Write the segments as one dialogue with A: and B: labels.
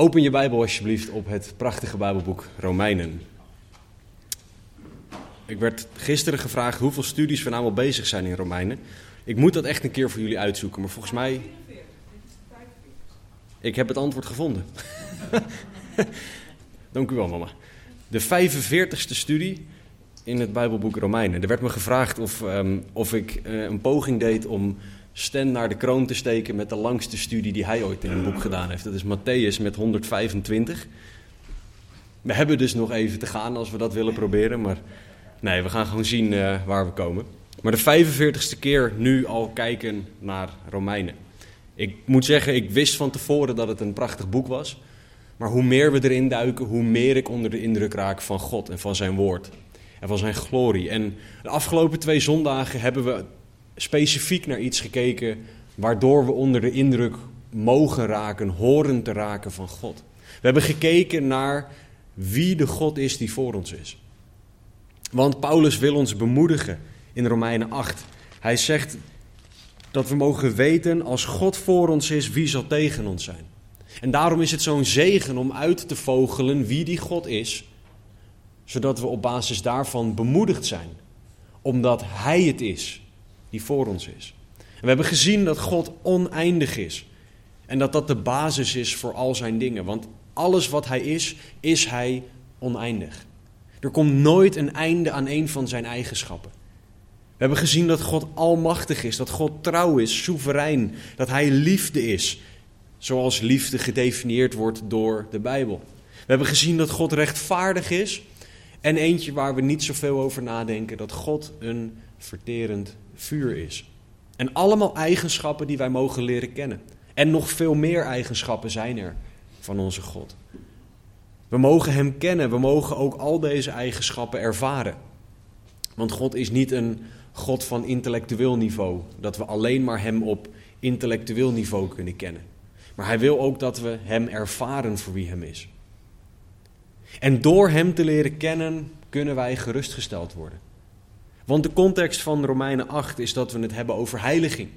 A: Open je Bijbel alsjeblieft op het prachtige Bijbelboek Romeinen. Ik werd gisteren gevraagd hoeveel studies we nou al bezig zijn in Romeinen. Ik moet dat echt een keer voor jullie uitzoeken, maar volgens mij. Ik heb het antwoord gevonden. Dank u wel, mama. De 45ste studie in het Bijbelboek Romeinen. Er werd me gevraagd of, ehm, of ik eh, een poging deed om Sten naar de kroon te steken met de langste studie die hij ooit in een boek gedaan heeft. Dat is Matthäus met 125. We hebben dus nog even te gaan als we dat willen proberen, maar nee, we gaan gewoon zien uh, waar we komen. Maar de 45ste keer nu al kijken naar Romeinen. Ik moet zeggen, ik wist van tevoren dat het een prachtig boek was. Maar hoe meer we erin duiken, hoe meer ik onder de indruk raak van God en van zijn woord. En van zijn glorie. En de afgelopen twee zondagen hebben we specifiek naar iets gekeken waardoor we onder de indruk mogen raken, horen te raken van God. We hebben gekeken naar wie de God is die voor ons is. Want Paulus wil ons bemoedigen in Romeinen 8. Hij zegt dat we mogen weten, als God voor ons is, wie zal tegen ons zijn? En daarom is het zo'n zegen om uit te vogelen wie die God is, zodat we op basis daarvan bemoedigd zijn, omdat Hij het is die voor ons is. En we hebben gezien dat God oneindig is en dat dat de basis is voor al zijn dingen, want alles wat Hij is, is Hij oneindig. Er komt nooit een einde aan een van zijn eigenschappen. We hebben gezien dat God almachtig is, dat God trouw is, soeverein, dat Hij liefde is, zoals liefde gedefinieerd wordt door de Bijbel. We hebben gezien dat God rechtvaardig is en eentje waar we niet zoveel over nadenken, dat God een verterend vuur is. En allemaal eigenschappen die wij mogen leren kennen. En nog veel meer eigenschappen zijn er van onze God. We mogen Hem kennen, we mogen ook al deze eigenschappen ervaren. Want God is niet een God van intellectueel niveau, dat we alleen maar Hem op intellectueel niveau kunnen kennen. Maar Hij wil ook dat we Hem ervaren voor wie Hem is. En door Hem te leren kennen kunnen wij gerustgesteld worden. Want de context van Romeinen 8 is dat we het hebben over heiliging.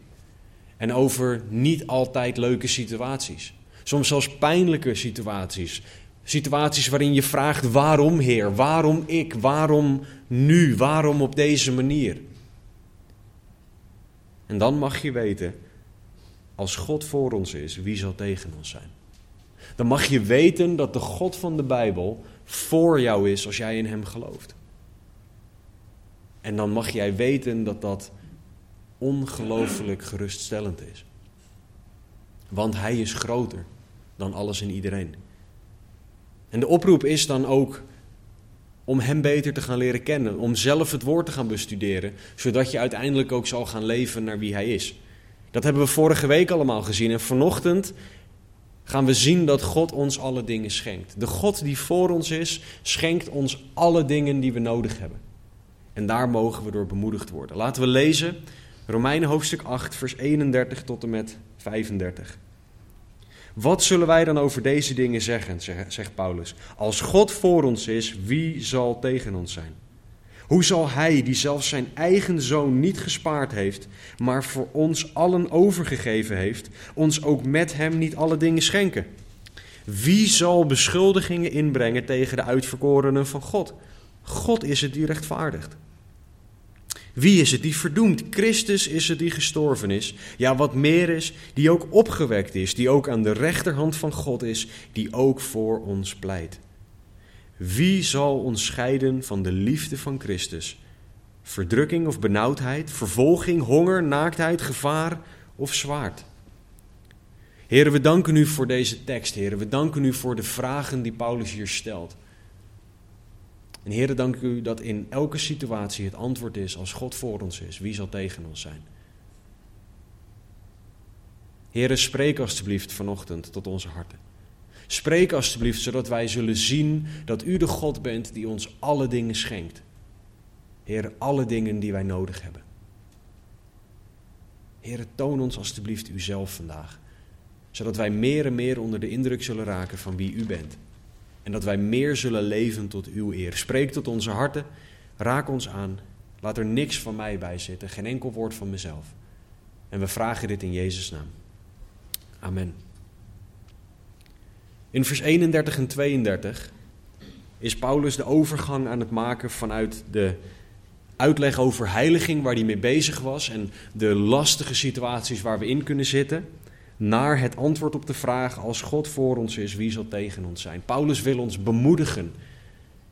A: En over niet altijd leuke situaties. Soms zelfs pijnlijke situaties. Situaties waarin je vraagt: waarom Heer? Waarom ik? Waarom nu? Waarom op deze manier? En dan mag je weten: als God voor ons is, wie zal tegen ons zijn? Dan mag je weten dat de God van de Bijbel voor jou is als jij in Hem gelooft. En dan mag jij weten dat dat ongelooflijk geruststellend is. Want Hij is groter dan alles en iedereen. En de oproep is dan ook om Hem beter te gaan leren kennen, om zelf het woord te gaan bestuderen, zodat je uiteindelijk ook zal gaan leven naar wie Hij is. Dat hebben we vorige week allemaal gezien en vanochtend gaan we zien dat God ons alle dingen schenkt. De God die voor ons is, schenkt ons alle dingen die we nodig hebben. En daar mogen we door bemoedigd worden. Laten we lezen Romeinen hoofdstuk 8, vers 31 tot en met 35. Wat zullen wij dan over deze dingen zeggen, zegt Paulus. Als God voor ons is, wie zal tegen ons zijn? Hoe zal Hij, die zelfs zijn eigen zoon niet gespaard heeft, maar voor ons allen overgegeven heeft, ons ook met Hem niet alle dingen schenken? Wie zal beschuldigingen inbrengen tegen de uitverkorenen van God? God is het die rechtvaardigt. Wie is het die verdoemt? Christus is het die gestorven is. Ja, wat meer is, die ook opgewekt is, die ook aan de rechterhand van God is, die ook voor ons pleit. Wie zal ons scheiden van de liefde van Christus? Verdrukking of benauwdheid, vervolging, honger, naaktheid, gevaar of zwaard? Heren, we danken u voor deze tekst, heren. We danken u voor de vragen die Paulus hier stelt. En heren, dank u dat in elke situatie het antwoord is, als God voor ons is, wie zal tegen ons zijn? Heren, spreek alstublieft vanochtend tot onze harten. Spreek alstublieft, zodat wij zullen zien dat u de God bent die ons alle dingen schenkt. Heer, alle dingen die wij nodig hebben. Heer, toon ons alstublieft uzelf vandaag, zodat wij meer en meer onder de indruk zullen raken van wie u bent. En dat wij meer zullen leven tot uw eer. Spreek tot onze harten, raak ons aan. Laat er niks van mij bij zitten, geen enkel woord van mezelf. En we vragen dit in Jezus' naam. Amen. In vers 31 en 32 is Paulus de overgang aan het maken vanuit de uitleg over heiliging waar hij mee bezig was en de lastige situaties waar we in kunnen zitten, naar het antwoord op de vraag: als God voor ons is, wie zal tegen ons zijn? Paulus wil ons bemoedigen,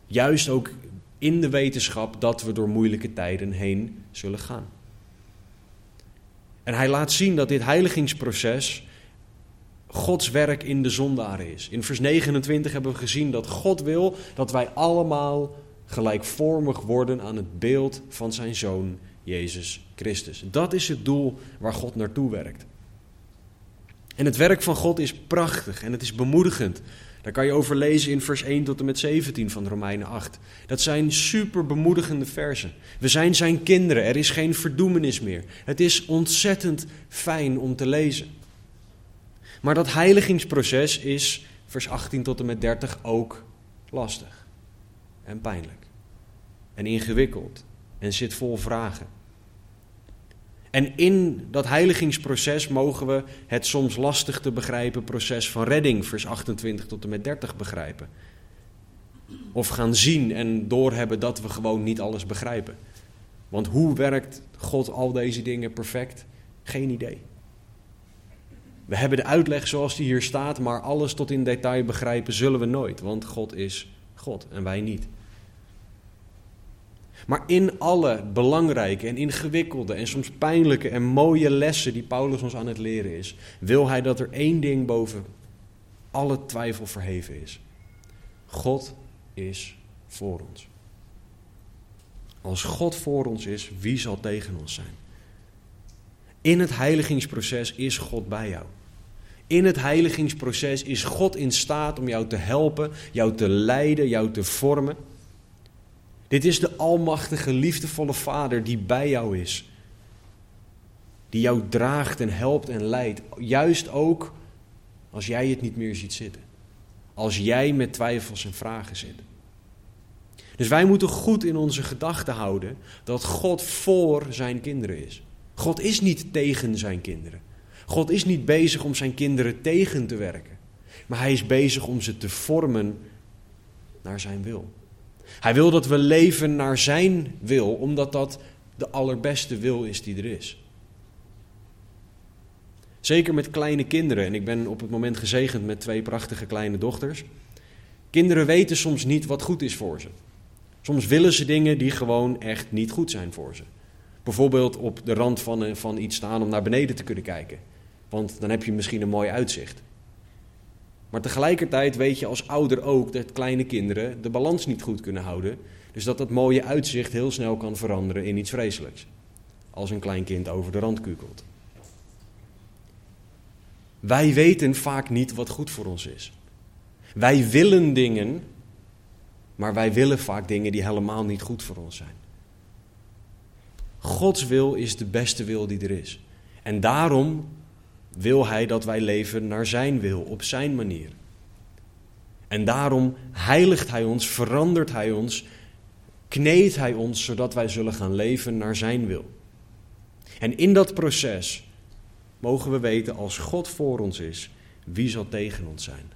A: juist ook in de wetenschap dat we door moeilijke tijden heen zullen gaan. En hij laat zien dat dit heiligingsproces Gods werk in de zondaren is. In vers 29 hebben we gezien dat God wil dat wij allemaal gelijkvormig worden aan het beeld van zijn zoon Jezus Christus. Dat is het doel waar God naartoe werkt. En het werk van God is prachtig en het is bemoedigend. Daar kan je over lezen in vers 1 tot en met 17 van Romeinen 8. Dat zijn super bemoedigende versen. We zijn zijn kinderen, er is geen verdoemenis meer. Het is ontzettend fijn om te lezen. Maar dat heiligingsproces is, vers 18 tot en met 30, ook lastig en pijnlijk en ingewikkeld en zit vol vragen. En in dat heiligingsproces mogen we het soms lastig te begrijpen proces van redding, vers 28 tot en met 30, begrijpen. Of gaan zien en doorhebben dat we gewoon niet alles begrijpen. Want hoe werkt God al deze dingen perfect? Geen idee. We hebben de uitleg zoals die hier staat, maar alles tot in detail begrijpen zullen we nooit, want God is God en wij niet. Maar in alle belangrijke en ingewikkelde en soms pijnlijke en mooie lessen die Paulus ons aan het leren is, wil hij dat er één ding boven alle twijfel verheven is. God is voor ons. Als God voor ons is, wie zal tegen ons zijn? In het heiligingsproces is God bij jou. In het heiligingsproces is God in staat om jou te helpen, jou te leiden, jou te vormen. Dit is de almachtige, liefdevolle Vader die bij jou is. Die jou draagt en helpt en leidt. Juist ook als jij het niet meer ziet zitten. Als jij met twijfels en vragen zit. Dus wij moeten goed in onze gedachten houden dat God voor zijn kinderen is. God is niet tegen zijn kinderen. God is niet bezig om zijn kinderen tegen te werken. Maar hij is bezig om ze te vormen naar zijn wil. Hij wil dat we leven naar zijn wil, omdat dat de allerbeste wil is die er is. Zeker met kleine kinderen, en ik ben op het moment gezegend met twee prachtige kleine dochters. Kinderen weten soms niet wat goed is voor ze. Soms willen ze dingen die gewoon echt niet goed zijn voor ze. Bijvoorbeeld op de rand van, van iets staan om naar beneden te kunnen kijken. Want dan heb je misschien een mooi uitzicht. Maar tegelijkertijd weet je als ouder ook dat kleine kinderen de balans niet goed kunnen houden. Dus dat dat mooie uitzicht heel snel kan veranderen in iets vreselijks. Als een klein kind over de rand kukelt. Wij weten vaak niet wat goed voor ons is. Wij willen dingen, maar wij willen vaak dingen die helemaal niet goed voor ons zijn. Gods wil is de beste wil die er is. En daarom wil Hij dat wij leven naar Zijn wil, op Zijn manier. En daarom heiligt Hij ons, verandert Hij ons, kneedt Hij ons, zodat wij zullen gaan leven naar Zijn wil. En in dat proces mogen we weten, als God voor ons is, wie zal tegen ons zijn?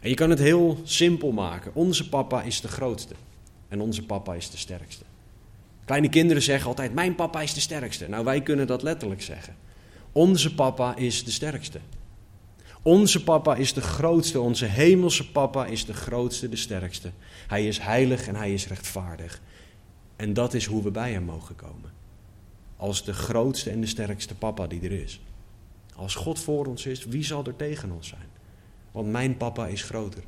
A: En je kan het heel simpel maken. Onze papa is de grootste en onze papa is de sterkste. Kleine kinderen zeggen altijd: Mijn papa is de sterkste. Nou, wij kunnen dat letterlijk zeggen. Onze papa is de sterkste. Onze papa is de grootste. Onze hemelse papa is de grootste, de sterkste. Hij is heilig en hij is rechtvaardig. En dat is hoe we bij hem mogen komen. Als de grootste en de sterkste papa die er is. Als God voor ons is, wie zal er tegen ons zijn? Want mijn papa is groter.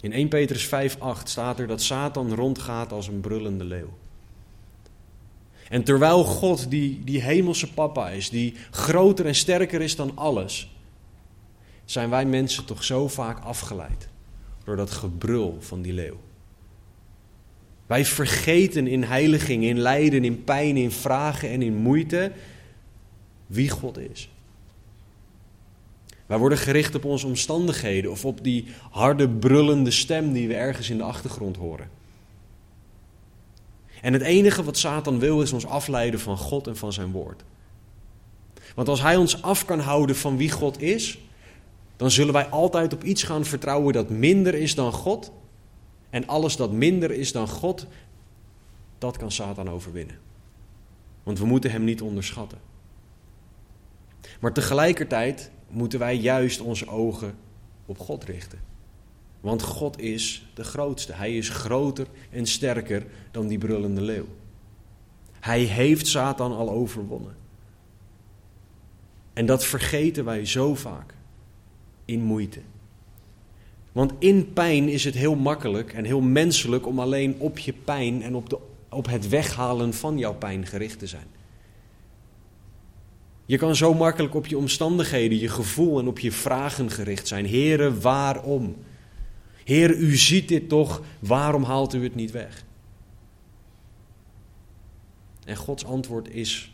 A: In 1 Petrus 5:8 staat er dat Satan rondgaat als een brullende leeuw. En terwijl God die, die hemelse papa is, die groter en sterker is dan alles, zijn wij mensen toch zo vaak afgeleid door dat gebrul van die leeuw. Wij vergeten in heiliging, in lijden, in pijn, in vragen en in moeite wie God is. Wij worden gericht op onze omstandigheden of op die harde, brullende stem die we ergens in de achtergrond horen. En het enige wat Satan wil is ons afleiden van God en van zijn woord. Want als Hij ons af kan houden van wie God is, dan zullen wij altijd op iets gaan vertrouwen dat minder is dan God. En alles dat minder is dan God, dat kan Satan overwinnen. Want we moeten hem niet onderschatten. Maar tegelijkertijd moeten wij juist onze ogen op God richten. Want God is de grootste. Hij is groter en sterker dan die brullende leeuw. Hij heeft Satan al overwonnen. En dat vergeten wij zo vaak in moeite. Want in pijn is het heel makkelijk en heel menselijk om alleen op je pijn en op, de, op het weghalen van jouw pijn gericht te zijn. Je kan zo makkelijk op je omstandigheden, je gevoel en op je vragen gericht zijn. Heren, waarom? Heer, u ziet dit toch, waarom haalt u het niet weg? En Gods antwoord is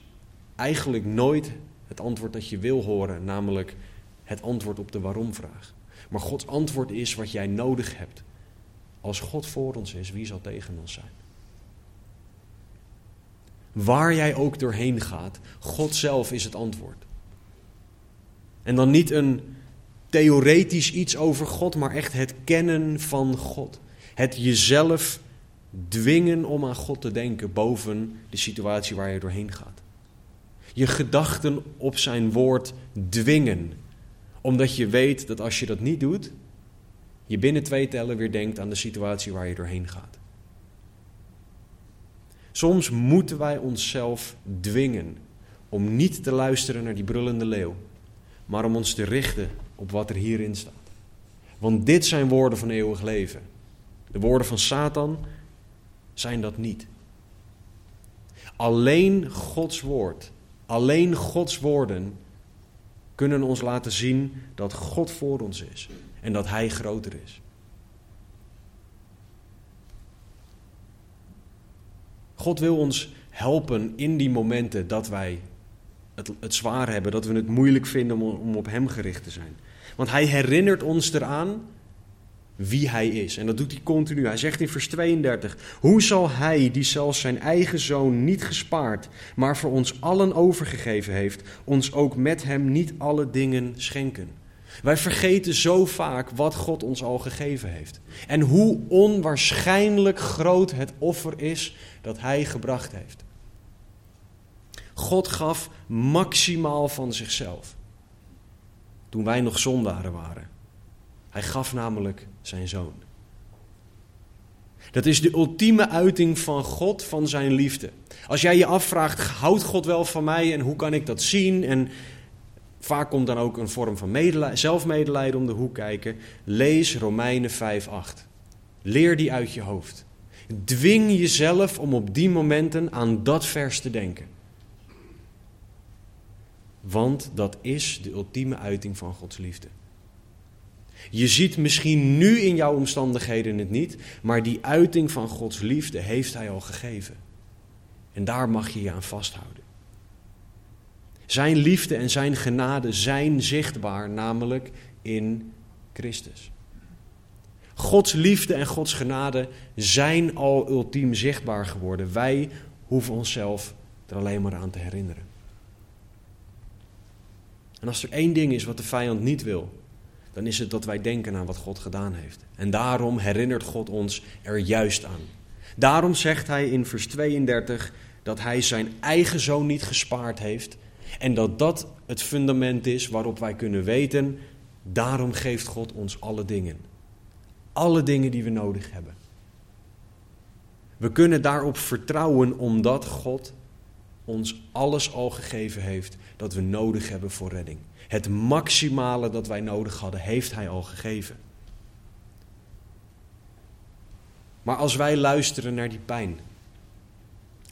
A: eigenlijk nooit het antwoord dat je wil horen, namelijk het antwoord op de waarom-vraag. Maar Gods antwoord is wat jij nodig hebt. Als God voor ons is, wie zal tegen ons zijn? Waar jij ook doorheen gaat, God zelf is het antwoord. En dan niet een theoretisch iets over God, maar echt het kennen van God. Het jezelf dwingen om aan God te denken boven de situatie waar je doorheen gaat. Je gedachten op zijn woord dwingen, omdat je weet dat als je dat niet doet, je binnen twee tellen weer denkt aan de situatie waar je doorheen gaat. Soms moeten wij onszelf dwingen om niet te luisteren naar die brullende leeuw, maar om ons te richten op wat er hierin staat. Want dit zijn woorden van eeuwig leven. De woorden van Satan zijn dat niet. Alleen Gods woord, alleen Gods woorden kunnen ons laten zien dat God voor ons is en dat Hij groter is. God wil ons helpen in die momenten dat wij het, zwaar hebben, dat we het moeilijk vinden om, om op Hem gericht te zijn. Want Hij herinnert ons eraan wie Hij is. En dat doet Hij continu. Hij zegt in vers 32: Hoe zal Hij, die zelfs zijn eigen zoon niet gespaard, maar voor ons allen overgegeven heeft, ons ook met Hem niet alle dingen schenken? Wij vergeten zo vaak wat God ons al gegeven heeft. En hoe onwaarschijnlijk groot het offer is dat Hij gebracht heeft. God gaf maximaal van zichzelf. Toen wij nog zondaren waren. Hij gaf namelijk zijn zoon. Dat is de ultieme uiting van God, van zijn liefde. Als jij je afvraagt, houdt God wel van mij en hoe kan ik dat zien? En vaak komt dan ook een vorm van zelfmedelijden om de hoek kijken. Lees Romeinen 5:8. Leer die uit je hoofd. Dwing jezelf om op die momenten aan dat vers te denken. Want dat is de ultieme uiting van Gods liefde. Je ziet misschien nu in jouw omstandigheden het niet, maar die uiting van Gods liefde heeft Hij al gegeven. En daar mag je je aan vasthouden. Zijn liefde en zijn genade zijn zichtbaar, namelijk in Christus. Gods liefde en Gods genade zijn al ultiem zichtbaar geworden. Wij hoeven onszelf er alleen maar aan te herinneren. En als er één ding is wat de vijand niet wil, dan is het dat wij denken aan wat God gedaan heeft. En daarom herinnert God ons er juist aan. Daarom zegt hij in vers 32 dat hij zijn eigen zoon niet gespaard heeft en dat dat het fundament is waarop wij kunnen weten, daarom geeft God ons alle dingen. Alle dingen die we nodig hebben. We kunnen daarop vertrouwen omdat God ons alles al gegeven heeft dat we nodig hebben voor redding. Het maximale dat wij nodig hadden, heeft Hij al gegeven. Maar als wij luisteren naar die pijn,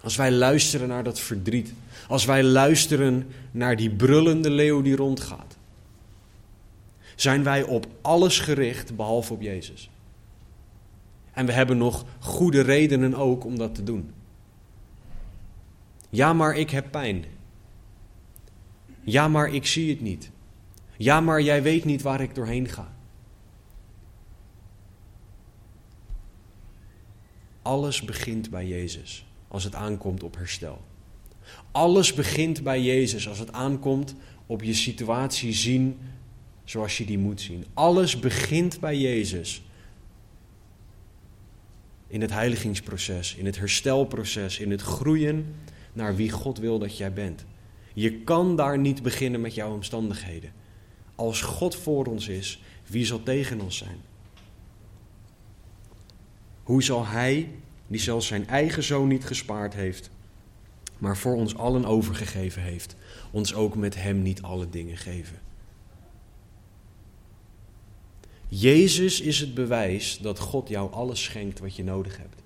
A: als wij luisteren naar dat verdriet, als wij luisteren naar die brullende leeuw die rondgaat, zijn wij op alles gericht behalve op Jezus. En we hebben nog goede redenen ook om dat te doen. Ja, maar ik heb pijn. Ja, maar ik zie het niet. Ja, maar jij weet niet waar ik doorheen ga. Alles begint bij Jezus als het aankomt op herstel. Alles begint bij Jezus als het aankomt op je situatie zien zoals je die moet zien. Alles begint bij Jezus. In het heiligingsproces, in het herstelproces, in het groeien naar wie God wil dat jij bent. Je kan daar niet beginnen met jouw omstandigheden. Als God voor ons is, wie zal tegen ons zijn? Hoe zal Hij, die zelfs zijn eigen zoon niet gespaard heeft, maar voor ons allen overgegeven heeft, ons ook met Hem niet alle dingen geven? Jezus is het bewijs dat God jou alles schenkt wat je nodig hebt.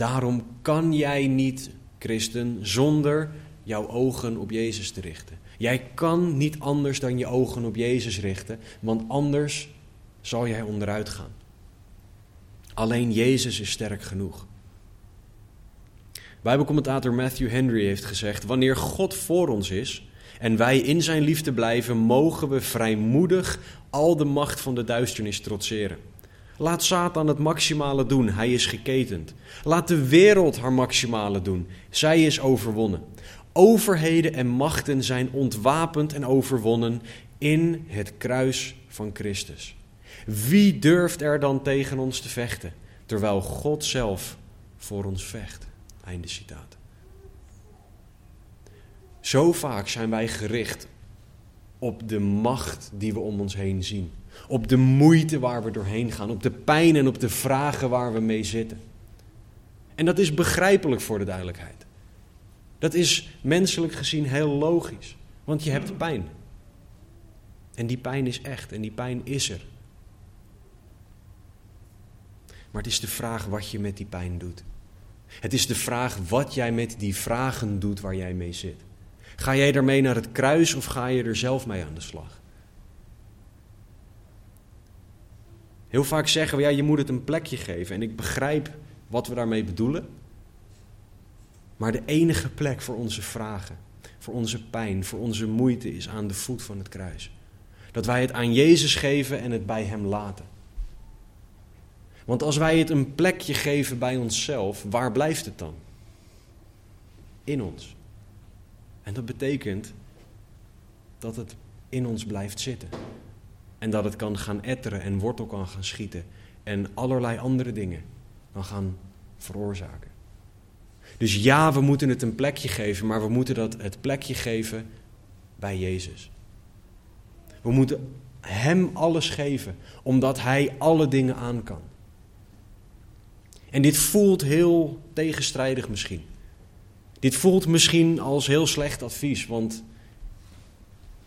A: Daarom kan jij niet, christen, zonder jouw ogen op Jezus te richten. Jij kan niet anders dan je ogen op Jezus richten, want anders zal jij onderuit gaan. Alleen Jezus is sterk genoeg. Bijbelcommentator Matthew Henry heeft gezegd: Wanneer God voor ons is en wij in zijn liefde blijven, mogen we vrijmoedig al de macht van de duisternis trotseren. Laat Satan het maximale doen, hij is geketend. Laat de wereld haar maximale doen, zij is overwonnen. Overheden en machten zijn ontwapend en overwonnen in het kruis van Christus. Wie durft er dan tegen ons te vechten, terwijl God zelf voor ons vecht? Einde citaat. Zo vaak zijn wij gericht op de macht die we om ons heen zien. Op de moeite waar we doorheen gaan. Op de pijn en op de vragen waar we mee zitten. En dat is begrijpelijk voor de duidelijkheid. Dat is menselijk gezien heel logisch. Want je hebt pijn. En die pijn is echt en die pijn is er. Maar het is de vraag wat je met die pijn doet. Het is de vraag wat jij met die vragen doet waar jij mee zit. Ga jij ermee naar het kruis of ga je er zelf mee aan de slag? Heel vaak zeggen we, ja, je moet het een plekje geven. En ik begrijp wat we daarmee bedoelen. Maar de enige plek voor onze vragen, voor onze pijn, voor onze moeite is aan de voet van het kruis. Dat wij het aan Jezus geven en het bij Hem laten. Want als wij het een plekje geven bij onszelf, waar blijft het dan? In ons. En dat betekent dat het in ons blijft zitten. En dat het kan gaan etteren en wortel kan gaan schieten. En allerlei andere dingen kan gaan veroorzaken. Dus ja, we moeten het een plekje geven, maar we moeten dat het plekje geven bij Jezus. We moeten Hem alles geven, omdat Hij alle dingen aan kan. En dit voelt heel tegenstrijdig misschien. Dit voelt misschien als heel slecht advies, want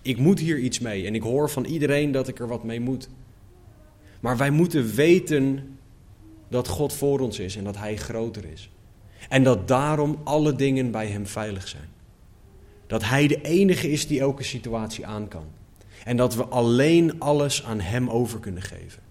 A: ik moet hier iets mee en ik hoor van iedereen dat ik er wat mee moet. Maar wij moeten weten dat God voor ons is en dat Hij groter is. En dat daarom alle dingen bij Hem veilig zijn. Dat Hij de enige is die elke situatie aan kan. En dat we alleen alles aan Hem over kunnen geven.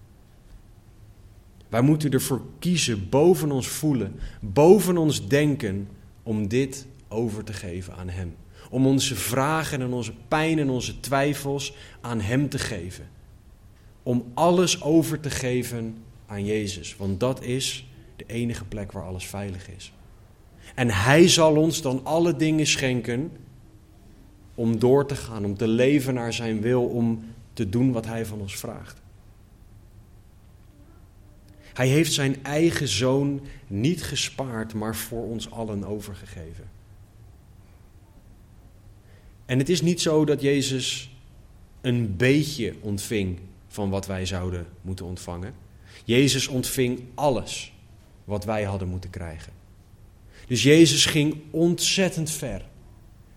A: Wij moeten ervoor kiezen, boven ons voelen, boven ons denken, om dit over te geven aan Hem. Om onze vragen en onze pijn en onze twijfels aan Hem te geven. Om alles over te geven aan Jezus. Want dat is de enige plek waar alles veilig is. En Hij zal ons dan alle dingen schenken om door te gaan, om te leven naar Zijn wil, om te doen wat Hij van ons vraagt. Hij heeft zijn eigen zoon niet gespaard, maar voor ons allen overgegeven. En het is niet zo dat Jezus een beetje ontving van wat wij zouden moeten ontvangen. Jezus ontving alles wat wij hadden moeten krijgen. Dus Jezus ging ontzettend ver.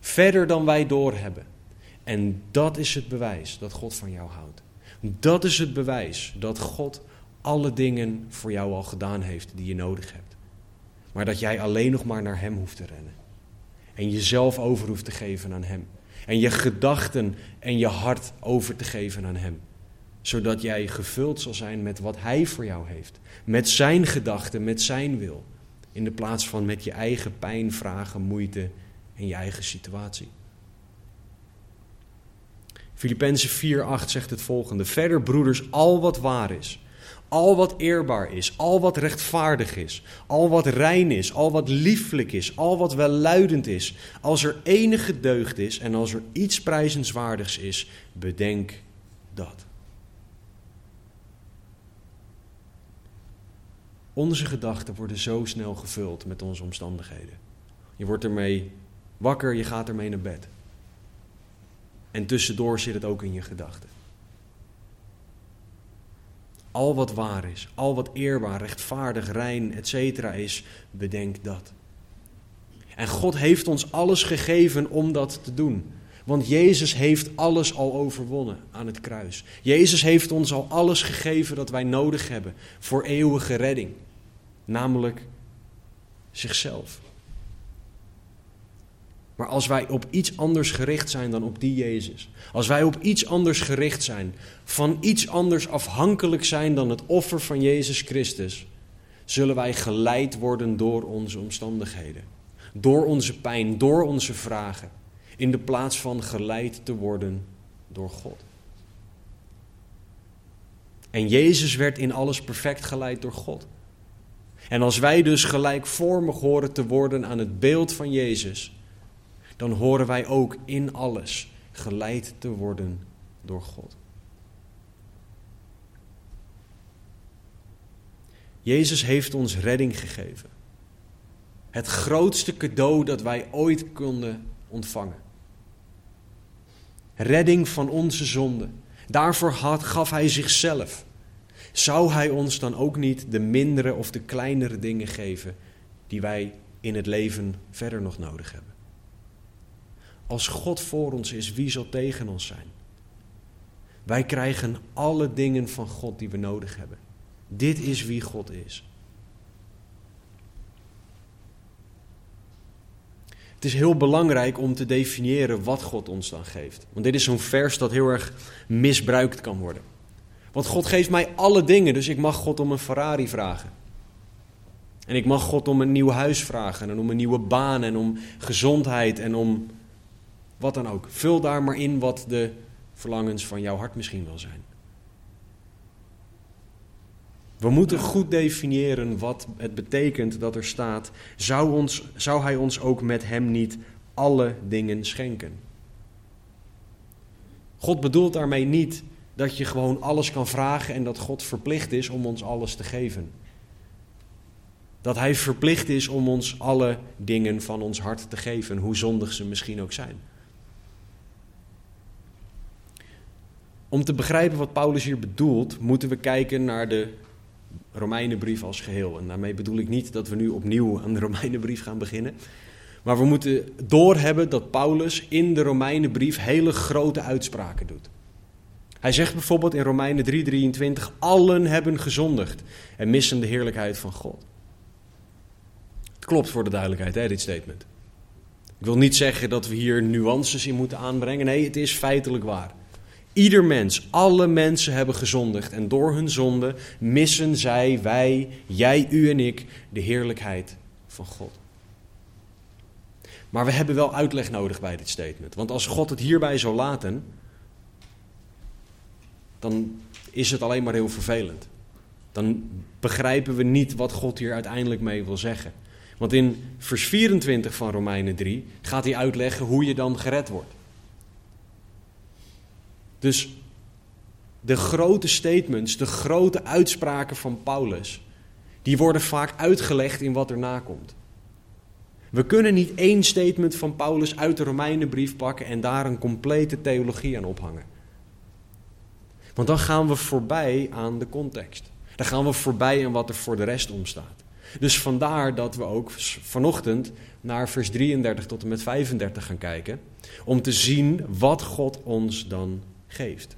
A: Verder dan wij doorhebben. En dat is het bewijs dat God van jou houdt. Dat is het bewijs dat God alle dingen voor jou al gedaan heeft die je nodig hebt. Maar dat jij alleen nog maar naar Hem hoeft te rennen. En jezelf over hoeft te geven aan Hem. En je gedachten en je hart over te geven aan Hem. Zodat jij gevuld zal zijn met wat Hij voor jou heeft. Met Zijn gedachten, met Zijn wil. In de plaats van met je eigen pijn, vragen, moeite en je eigen situatie. Filippenzen 4:8 zegt het volgende: Verder broeders, al wat waar is, Al wat eerbaar is, al wat rechtvaardig is, al wat rein is, al wat lieflijk is, al wat welluidend is, als er enige deugd is en als er iets prijzenswaardigs is, bedenk dat. Onze gedachten worden zo snel gevuld met onze omstandigheden. Je wordt ermee wakker, je gaat ermee naar bed. En tussendoor zit het ook in je gedachten. Al wat waar is, al wat eerbaar, rechtvaardig, rein, etc. is, bedenk dat. En God heeft ons alles gegeven om dat te doen. Want Jezus heeft alles al overwonnen aan het kruis. Jezus heeft ons al alles gegeven dat wij nodig hebben voor eeuwige redding. Namelijk zichzelf. Maar als wij op iets anders gericht zijn dan op die Jezus, als wij op iets anders gericht zijn, van iets anders afhankelijk zijn dan het offer van Jezus Christus, zullen wij geleid worden door onze omstandigheden, door onze pijn, door onze vragen, in de plaats van geleid te worden door God. En Jezus werd in alles perfect geleid door God. En als wij dus gelijkvormig horen te worden aan het beeld van Jezus, dan horen wij ook in alles geleid te worden door God. Jezus heeft ons redding gegeven. Het grootste cadeau dat wij ooit konden ontvangen. Redding van onze zonden. Daarvoor had, gaf Hij zichzelf. Zou Hij ons dan ook niet de mindere of de kleinere dingen geven die wij in het leven verder nog nodig hebben? Als God voor ons is, wie zal tegen ons zijn? Wij krijgen alle dingen van God die we nodig hebben. Dit is wie God is. Het is heel belangrijk om te definiëren wat God ons dan geeft. Want dit is zo'n vers dat heel erg misbruikt kan worden. Want God geeft mij alle dingen, dus ik mag God om een Ferrari vragen. En ik mag God om een nieuw huis vragen en om een nieuwe baan en om gezondheid en om wat dan ook. Vul daar maar in wat de verlangens van jouw hart misschien wel zijn. We moeten goed definiëren wat het betekent dat er staat: zou, ons, zou Hij ons ook met Hem niet alle dingen schenken? God bedoelt daarmee niet dat je gewoon alles kan vragen en dat God verplicht is om ons alles te geven. Dat Hij verplicht is om ons alle dingen van ons hart te geven, hoe zondig ze misschien ook zijn. Om te begrijpen wat Paulus hier bedoelt, moeten we kijken naar de Romeinenbrief als geheel. En daarmee bedoel ik niet dat we nu opnieuw aan de Romeinenbrief gaan beginnen. Maar we moeten doorhebben dat Paulus in de Romeinenbrief hele grote uitspraken doet. Hij zegt bijvoorbeeld in Romeinen 3:23: Allen hebben gezondigd en missen de heerlijkheid van God. Het klopt voor de duidelijkheid, hè, dit statement. Ik wil niet zeggen dat we hier nuances in moeten aanbrengen. Nee, het is feitelijk waar. Ieder mens, alle mensen hebben gezondigd en door hun zonde missen zij, wij, jij, u en ik, de heerlijkheid van God. Maar we hebben wel uitleg nodig bij dit statement. Want als God het hierbij zou laten, dan is het alleen maar heel vervelend. Dan begrijpen we niet wat God hier uiteindelijk mee wil zeggen. Want in vers 24 van Romeinen 3 gaat hij uitleggen hoe je dan gered wordt. Dus de grote statements, de grote uitspraken van Paulus, die worden vaak uitgelegd in wat erna komt. We kunnen niet één statement van Paulus uit de Romeinenbrief pakken en daar een complete theologie aan ophangen. Want dan gaan we voorbij aan de context. Dan gaan we voorbij aan wat er voor de rest omstaat. Dus vandaar dat we ook vanochtend naar vers 33 tot en met 35 gaan kijken. Om te zien wat God ons dan geeft.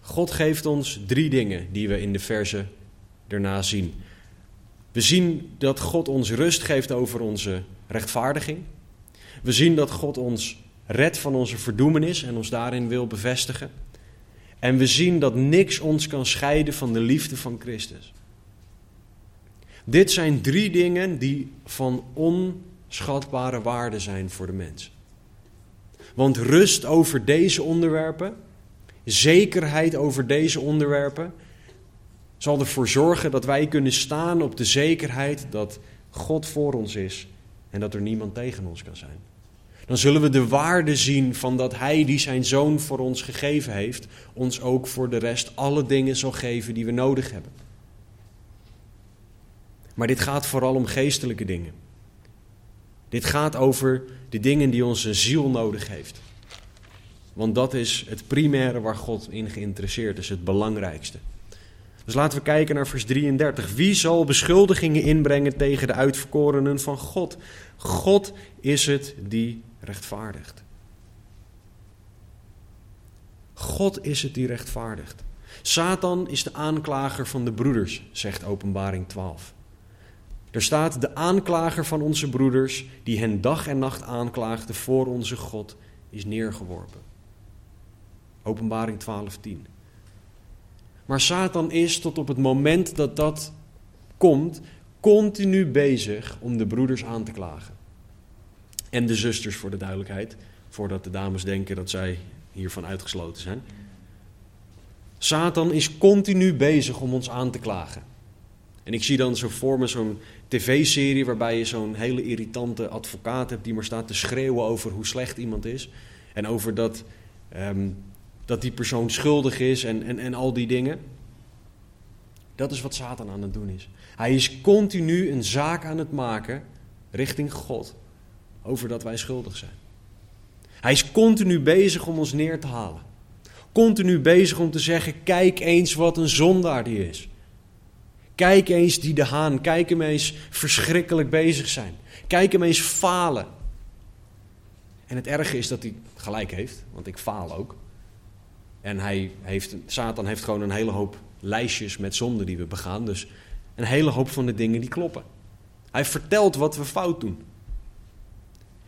A: God geeft ons drie dingen die we in de verse erna zien. We zien dat God ons rust geeft over onze rechtvaardiging. We zien dat God ons redt van onze verdoemenis en ons daarin wil bevestigen. En we zien dat niks ons kan scheiden van de liefde van Christus. Dit zijn drie dingen die van onschatbare waarde zijn voor de mens. Want rust over deze onderwerpen zekerheid over deze onderwerpen zal ervoor zorgen dat wij kunnen staan op de zekerheid dat God voor ons is en dat er niemand tegen ons kan zijn. Dan zullen we de waarde zien van dat Hij die zijn zoon voor ons gegeven heeft, ons ook voor de rest alle dingen zal geven die we nodig hebben. Maar dit gaat vooral om geestelijke dingen. Dit gaat over de dingen die onze ziel nodig heeft. Want dat is het primaire waar God in geïnteresseerd is, het belangrijkste. Dus laten we kijken naar vers 33. Wie zal beschuldigingen inbrengen tegen de uitverkorenen van God? God is het die rechtvaardigt. God is het die rechtvaardigt. Satan is de aanklager van de broeders, zegt Openbaring 12. Er staat de aanklager van onze broeders, die hen dag en nacht aanklaagde voor onze God, is neergeworpen. Openbaring 12:10. Maar Satan is tot op het moment dat dat komt, continu bezig om de broeders aan te klagen. En de zusters voor de duidelijkheid, voordat de dames denken dat zij hiervan uitgesloten zijn. Satan is continu bezig om ons aan te klagen. En ik zie dan zo voor me zo'n tv-serie waarbij je zo'n hele irritante advocaat hebt die maar staat te schreeuwen over hoe slecht iemand is. En over dat, ehm, dat die persoon schuldig is en, en, en al die dingen. Dat is wat Satan aan het doen is. Hij is continu een zaak aan het maken richting God over dat wij schuldig zijn. Hij is continu bezig om ons neer te halen. Continu bezig om te zeggen: kijk eens wat een zondaar die is. Kijk eens die de haan, kijk hem eens verschrikkelijk bezig zijn. Kijk hem eens falen. En het erge is dat hij gelijk heeft, want ik faal ook. En hij heeft, Satan heeft gewoon een hele hoop lijstjes met zonden die we begaan. Dus een hele hoop van de dingen die kloppen. Hij vertelt wat we fout doen.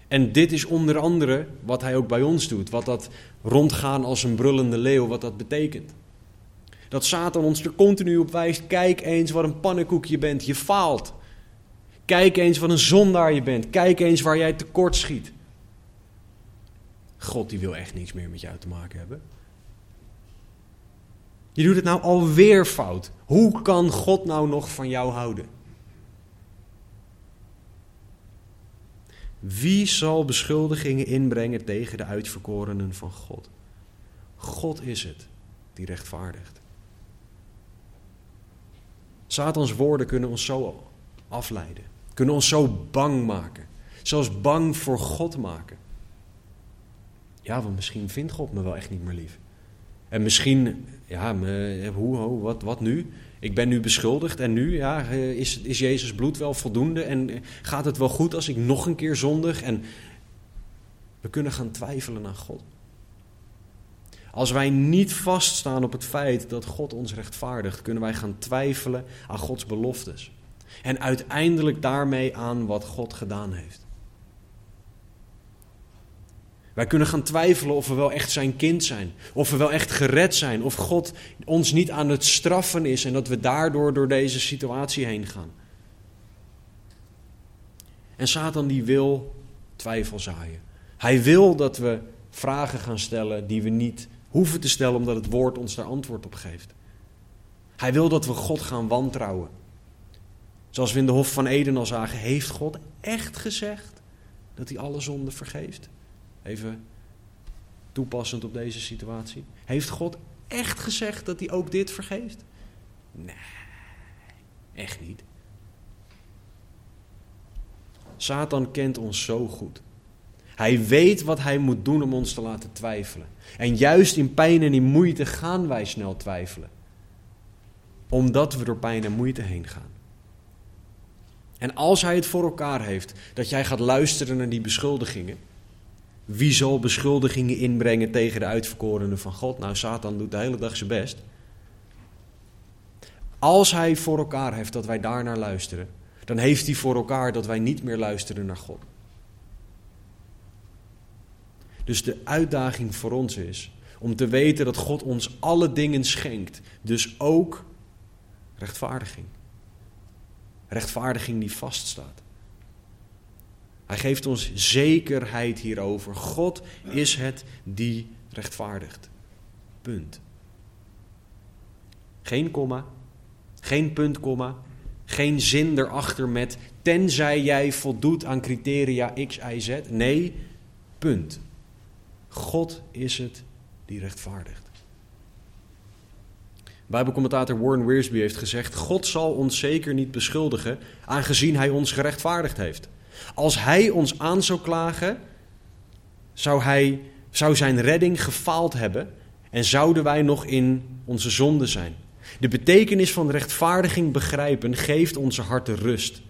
A: En dit is onder andere wat hij ook bij ons doet. Wat dat rondgaan als een brullende leeuw, wat dat betekent. Dat Satan ons er continu op wijst. Kijk eens wat een pannenkoek je bent. Je faalt. Kijk eens wat een zondaar je bent. Kijk eens waar jij tekort schiet. God die wil echt niets meer met jou te maken hebben. Je doet het nou alweer fout. Hoe kan God nou nog van jou houden? Wie zal beschuldigingen inbrengen tegen de uitverkorenen van God? God is het die rechtvaardigt. Satans woorden kunnen ons zo afleiden, kunnen ons zo bang maken, zelfs bang voor God maken. Ja, want misschien vindt God me wel echt niet meer lief. En misschien, ja, me, hoe, hoe, wat, wat nu? Ik ben nu beschuldigd en nu ja, eh, is, is Jezus bloed wel voldoende en gaat het wel goed als ik nog een keer zondig? En we kunnen gaan twijfelen aan God. Als wij niet vaststaan op het feit dat God ons rechtvaardigt, kunnen wij gaan twijfelen aan Gods beloftes. En uiteindelijk daarmee aan wat God gedaan heeft. Wij kunnen gaan twijfelen of we wel echt zijn kind zijn. Of we wel echt gered zijn. Of God ons niet aan het straffen is en dat we daardoor door deze situatie heen gaan. En Satan die wil twijfel zaaien. Hij wil dat we vragen gaan stellen die we niet hoeven te stellen omdat het woord ons daar antwoord op geeft. Hij wil dat we God gaan wantrouwen. Zoals we in de Hof van Eden al zagen, heeft God echt gezegd dat hij alle zonden vergeeft? Even toepassend op deze situatie. Heeft God echt gezegd dat hij ook dit vergeeft? Nee, echt niet. Satan kent ons zo goed. Hij weet wat hij moet doen om ons te laten twijfelen. En juist in pijn en in moeite gaan wij snel twijfelen. Omdat we door pijn en moeite heen gaan. En als hij het voor elkaar heeft dat jij gaat luisteren naar die beschuldigingen, wie zal beschuldigingen inbrengen tegen de uitverkorenen van God? Nou, Satan doet de hele dag zijn best. Als hij voor elkaar heeft dat wij daar naar luisteren, dan heeft hij voor elkaar dat wij niet meer luisteren naar God. Dus de uitdaging voor ons is om te weten dat God ons alle dingen schenkt. Dus ook rechtvaardiging. Rechtvaardiging die vaststaat. Hij geeft ons zekerheid hierover. God is het die rechtvaardigt. Punt. Geen komma, geen punt, komma, geen zin erachter met tenzij jij voldoet aan criteria X, Y, Z. Nee, punt. God is het die rechtvaardigt. Bijbelcommentator Warren Wiersbe heeft gezegd: God zal ons zeker niet beschuldigen, aangezien Hij ons gerechtvaardigd heeft. Als Hij ons aan zou klagen, zou, hij, zou Zijn redding gefaald hebben en zouden wij nog in onze zonde zijn. De betekenis van rechtvaardiging begrijpen geeft onze harten rust.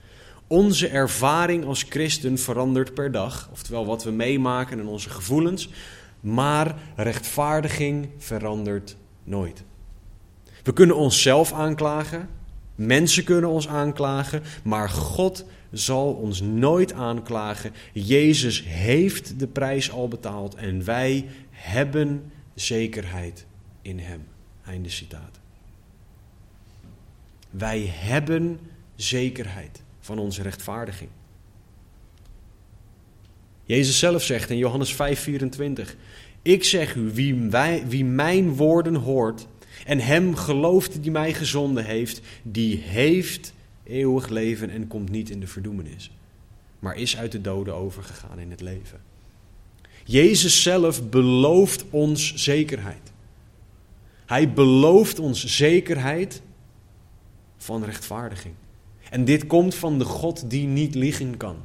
A: Onze ervaring als christen verandert per dag, oftewel wat we meemaken en onze gevoelens, maar rechtvaardiging verandert nooit. We kunnen onszelf aanklagen, mensen kunnen ons aanklagen, maar God zal ons nooit aanklagen. Jezus heeft de prijs al betaald en wij hebben zekerheid in Hem. Einde citaat. Wij hebben zekerheid van onze rechtvaardiging. Jezus zelf zegt in Johannes 5:24: Ik zeg u, wie, wij, wie mijn woorden hoort en hem gelooft die mij gezonden heeft, die heeft eeuwig leven en komt niet in de verdoemenis, maar is uit de doden overgegaan in het leven. Jezus zelf belooft ons zekerheid. Hij belooft ons zekerheid van rechtvaardiging. En dit komt van de God die niet liegen kan.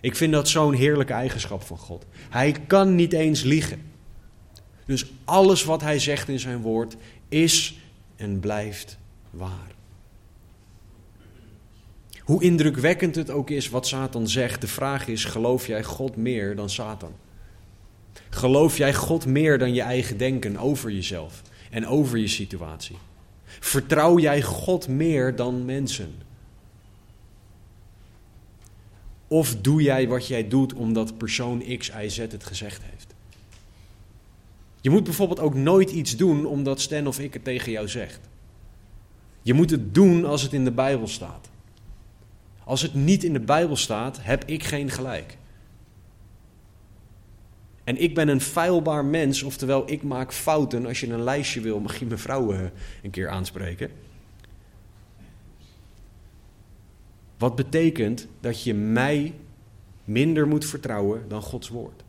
A: Ik vind dat zo'n heerlijke eigenschap van God. Hij kan niet eens liegen. Dus alles wat hij zegt in zijn woord is en blijft waar. Hoe indrukwekkend het ook is wat Satan zegt, de vraag is: geloof jij God meer dan Satan? Geloof jij God meer dan je eigen denken over jezelf en over je situatie? Vertrouw jij God meer dan mensen? Of doe jij wat jij doet omdat persoon X, Y, Z het gezegd heeft? Je moet bijvoorbeeld ook nooit iets doen omdat Stan of ik het tegen jou zegt. Je moet het doen als het in de Bijbel staat. Als het niet in de Bijbel staat, heb ik geen gelijk. En ik ben een feilbaar mens, oftewel ik maak fouten. Als je een lijstje wil, mag je mevrouw uh, een keer aanspreken. Wat betekent dat je mij minder moet vertrouwen dan Gods woord.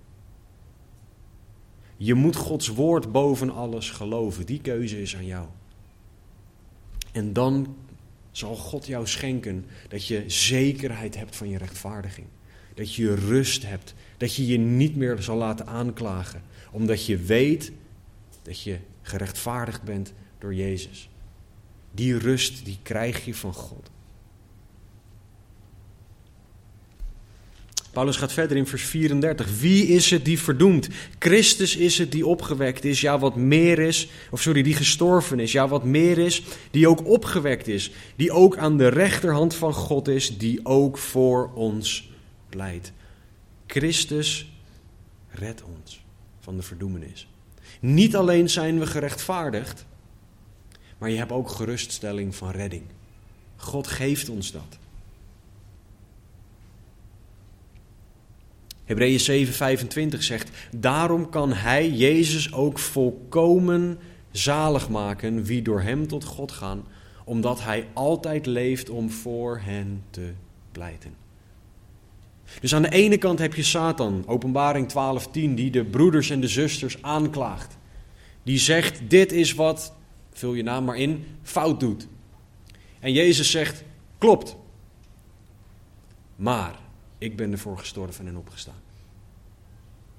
A: Je moet Gods woord boven alles geloven. Die keuze is aan jou. En dan zal God jou schenken dat je zekerheid hebt van je rechtvaardiging. Dat je rust hebt. Dat je je niet meer zal laten aanklagen. Omdat je weet dat je gerechtvaardigd bent door Jezus. Die rust die krijg je van God. Paulus gaat verder in vers 34. Wie is het die verdoemt? Christus is het die opgewekt is, ja wat meer is, of sorry, die gestorven is, ja wat meer is, die ook opgewekt is, die ook aan de rechterhand van God is, die ook voor ons pleit. Christus redt ons van de verdoemenis. Niet alleen zijn we gerechtvaardigd, maar je hebt ook geruststelling van redding. God geeft ons dat. Hebreeën 7:25 zegt: Daarom kan Hij, Jezus, ook volkomen zalig maken wie door Hem tot God gaan, omdat Hij altijd leeft om voor hen te pleiten. Dus aan de ene kant heb je Satan, Openbaring 12:10, die de broeders en de zusters aanklaagt. Die zegt: Dit is wat, vul je naam maar in, fout doet. En Jezus zegt: Klopt. Maar ik ben ervoor gestorven en opgestaan.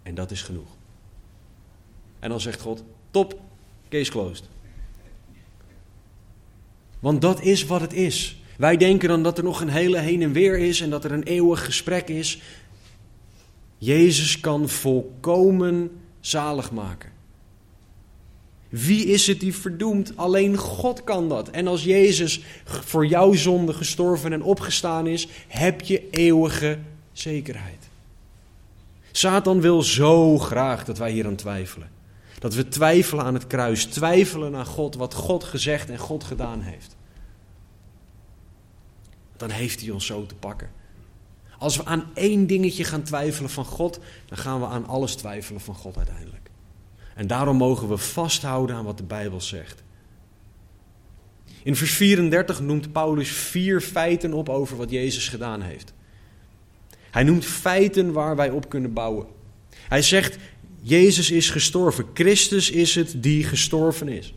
A: En dat is genoeg. En dan zegt God: Top, case closed. Want dat is wat het is. Wij denken dan dat er nog een hele heen en weer is en dat er een eeuwig gesprek is. Jezus kan volkomen zalig maken. Wie is het die verdoemt? Alleen God kan dat. En als Jezus voor jouw zonde gestorven en opgestaan is, heb je eeuwige zekerheid. Satan wil zo graag dat wij hier aan twijfelen. Dat we twijfelen aan het kruis, twijfelen aan God, wat God gezegd en God gedaan heeft. Dan heeft hij ons zo te pakken. Als we aan één dingetje gaan twijfelen van God, dan gaan we aan alles twijfelen van God uiteindelijk. En daarom mogen we vasthouden aan wat de Bijbel zegt. In vers 34 noemt Paulus vier feiten op over wat Jezus gedaan heeft. Hij noemt feiten waar wij op kunnen bouwen. Hij zegt: Jezus is gestorven. Christus is het die gestorven is.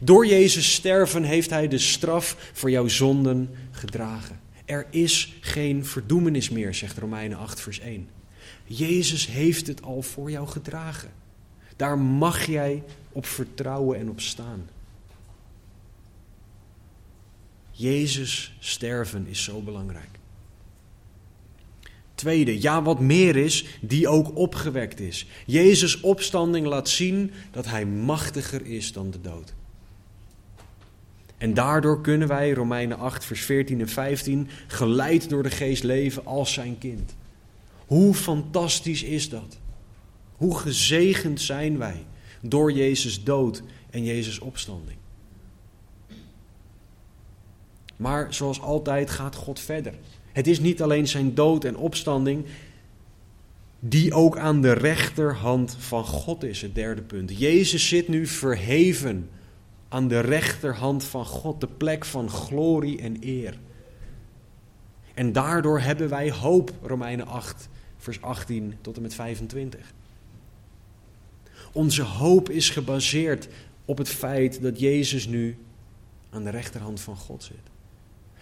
A: Door Jezus sterven heeft hij de straf voor jouw zonden gedragen. Er is geen verdoemenis meer, zegt Romeinen 8, vers 1. Jezus heeft het al voor jou gedragen. Daar mag jij op vertrouwen en op staan. Jezus sterven is zo belangrijk. Tweede, ja, wat meer is, die ook opgewekt is. Jezus' opstanding laat zien dat hij machtiger is dan de dood. En daardoor kunnen wij, Romeinen 8, vers 14 en 15, geleid door de geest leven als zijn kind. Hoe fantastisch is dat? Hoe gezegend zijn wij door Jezus dood en Jezus opstanding? Maar zoals altijd gaat God verder. Het is niet alleen zijn dood en opstanding, die ook aan de rechterhand van God is, het derde punt. Jezus zit nu verheven aan de rechterhand van God, de plek van glorie en eer. En daardoor hebben wij hoop, Romeinen 8, vers 18 tot en met 25. Onze hoop is gebaseerd op het feit dat Jezus nu aan de rechterhand van God zit.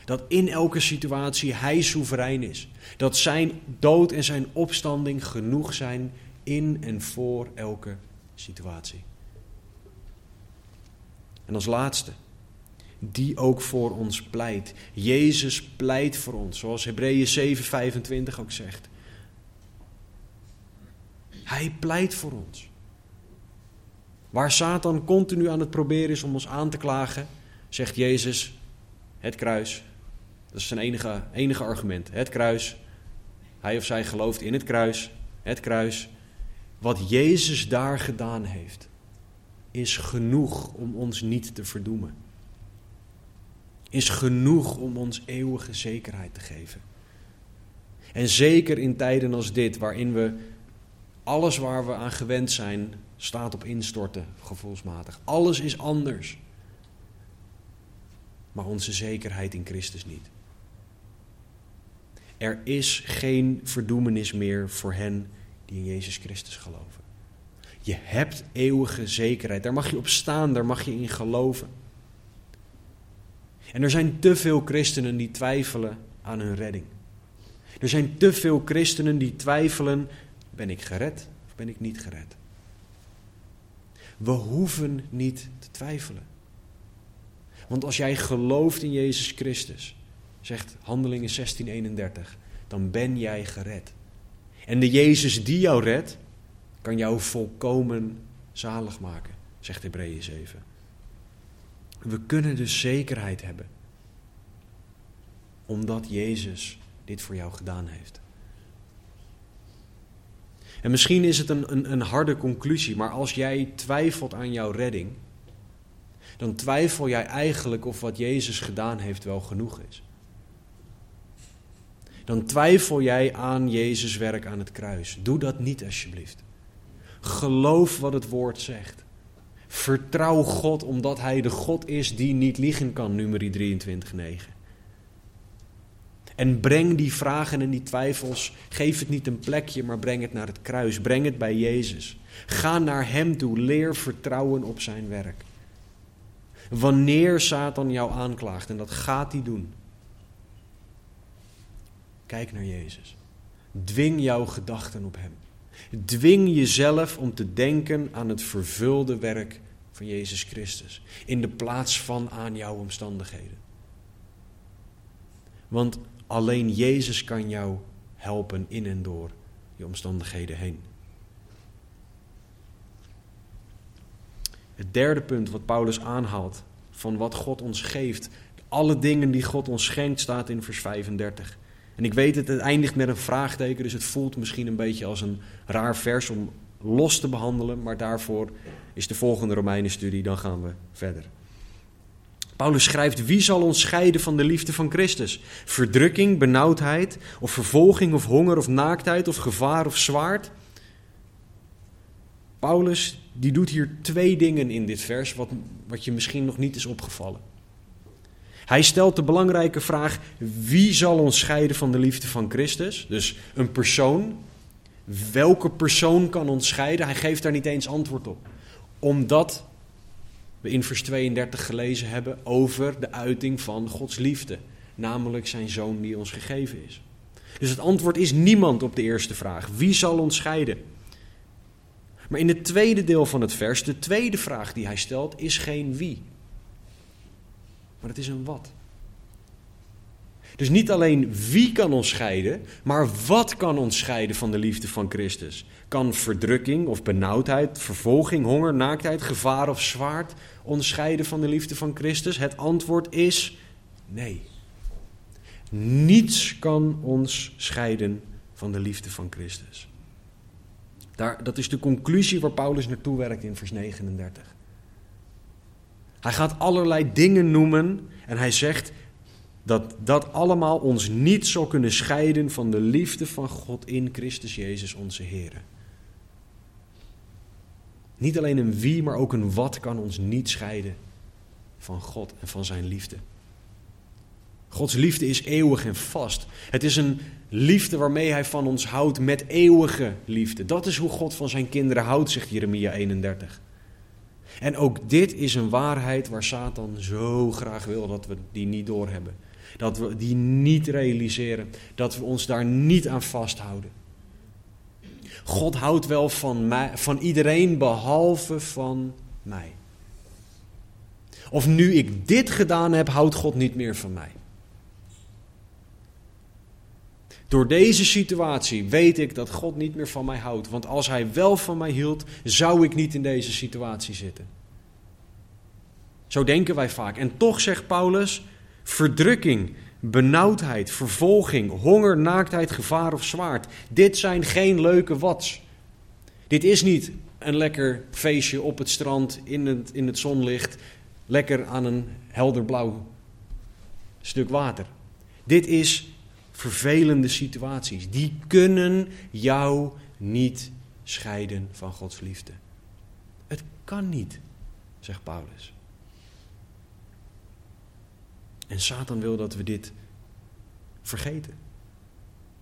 A: Dat in elke situatie Hij soeverein is. Dat Zijn dood en Zijn opstanding genoeg zijn in en voor elke situatie. En als laatste, die ook voor ons pleit. Jezus pleit voor ons, zoals Hebreeën 7:25 ook zegt. Hij pleit voor ons. Waar Satan continu aan het proberen is om ons aan te klagen, zegt Jezus: het kruis. Dat is zijn enige, enige argument. Het kruis. Hij of zij gelooft in het kruis. Het kruis. Wat Jezus daar gedaan heeft, is genoeg om ons niet te verdoemen. Is genoeg om ons eeuwige zekerheid te geven. En zeker in tijden als dit, waarin we alles waar we aan gewend zijn, staat op instorten, gevoelsmatig. Alles is anders. Maar onze zekerheid in Christus niet. Er is geen verdoemenis meer voor hen die in Jezus Christus geloven. Je hebt eeuwige zekerheid. Daar mag je op staan, daar mag je in geloven. En er zijn te veel christenen die twijfelen aan hun redding. Er zijn te veel christenen die twijfelen: ben ik gered of ben ik niet gered? We hoeven niet te twijfelen. Want als jij gelooft in Jezus Christus, zegt Handelingen 16:31, dan ben jij gered. En de Jezus die jou redt, kan jou volkomen zalig maken, zegt Hebreeën 7. We kunnen dus zekerheid hebben, omdat Jezus dit voor jou gedaan heeft. En misschien is het een, een, een harde conclusie, maar als jij twijfelt aan jouw redding, dan twijfel jij eigenlijk of wat Jezus gedaan heeft wel genoeg is. Dan twijfel jij aan Jezus' werk aan het kruis. Doe dat niet alsjeblieft. Geloof wat het woord zegt. Vertrouw God omdat Hij de God is die niet liegen kan, nummer 23:9. En breng die vragen en die twijfels, geef het niet een plekje, maar breng het naar het kruis. Breng het bij Jezus. Ga naar Hem toe, leer vertrouwen op Zijn werk. Wanneer Satan jou aanklaagt, en dat gaat hij doen, kijk naar Jezus. Dwing jouw gedachten op Hem. Dwing jezelf om te denken aan het vervulde werk van Jezus Christus, in de plaats van aan jouw omstandigheden. Want alleen Jezus kan jou helpen in en door je omstandigheden heen. Het derde punt wat Paulus aanhaalt van wat God ons geeft, alle dingen die God ons schenkt, staat in vers 35. En ik weet het, het eindigt met een vraagteken, dus het voelt misschien een beetje als een raar vers om los te behandelen, maar daarvoor is de volgende Romeinenstudie, dan gaan we verder. Paulus schrijft: Wie zal ons scheiden van de liefde van Christus? Verdrukking, benauwdheid, of vervolging, of honger, of naaktheid, of gevaar, of zwaard? Paulus die doet hier twee dingen in dit vers wat, wat je misschien nog niet is opgevallen. Hij stelt de belangrijke vraag: wie zal ons scheiden van de liefde van Christus? Dus een persoon. Welke persoon kan ons scheiden? Hij geeft daar niet eens antwoord op. Omdat we in vers 32 gelezen hebben over de uiting van Gods liefde, namelijk zijn zoon die ons gegeven is. Dus het antwoord is niemand op de eerste vraag. Wie zal ons scheiden? Maar in het tweede deel van het vers, de tweede vraag die hij stelt, is geen wie. Maar het is een wat. Dus niet alleen wie kan ons scheiden, maar wat kan ons scheiden van de liefde van Christus? Kan verdrukking of benauwdheid, vervolging, honger, naaktheid, gevaar of zwaard ons scheiden van de liefde van Christus? Het antwoord is nee. Niets kan ons scheiden van de liefde van Christus. Daar, dat is de conclusie waar Paulus naartoe werkt in vers 39. Hij gaat allerlei dingen noemen en hij zegt dat dat allemaal ons niet zal kunnen scheiden van de liefde van God in Christus Jezus onze Heer. Niet alleen een wie, maar ook een wat kan ons niet scheiden van God en van zijn liefde. Gods liefde is eeuwig en vast. Het is een liefde waarmee hij van ons houdt met eeuwige liefde. Dat is hoe God van zijn kinderen houdt, zegt Jeremia 31. En ook dit is een waarheid waar Satan zo graag wil dat we die niet doorhebben. Dat we die niet realiseren. Dat we ons daar niet aan vasthouden. God houdt wel van, mij, van iedereen behalve van mij. Of nu ik dit gedaan heb, houdt God niet meer van mij. Door deze situatie weet ik dat God niet meer van mij houdt. Want als Hij wel van mij hield, zou ik niet in deze situatie zitten. Zo denken wij vaak. En toch zegt Paulus: verdrukking, benauwdheid, vervolging, honger, naaktheid, gevaar of zwaard. Dit zijn geen leuke wats. Dit is niet een lekker feestje op het strand in het, in het zonlicht, lekker aan een helder blauw stuk water. Dit is vervelende situaties. Die kunnen jou niet scheiden van Gods liefde. Het kan niet, zegt Paulus. En Satan wil dat we dit vergeten.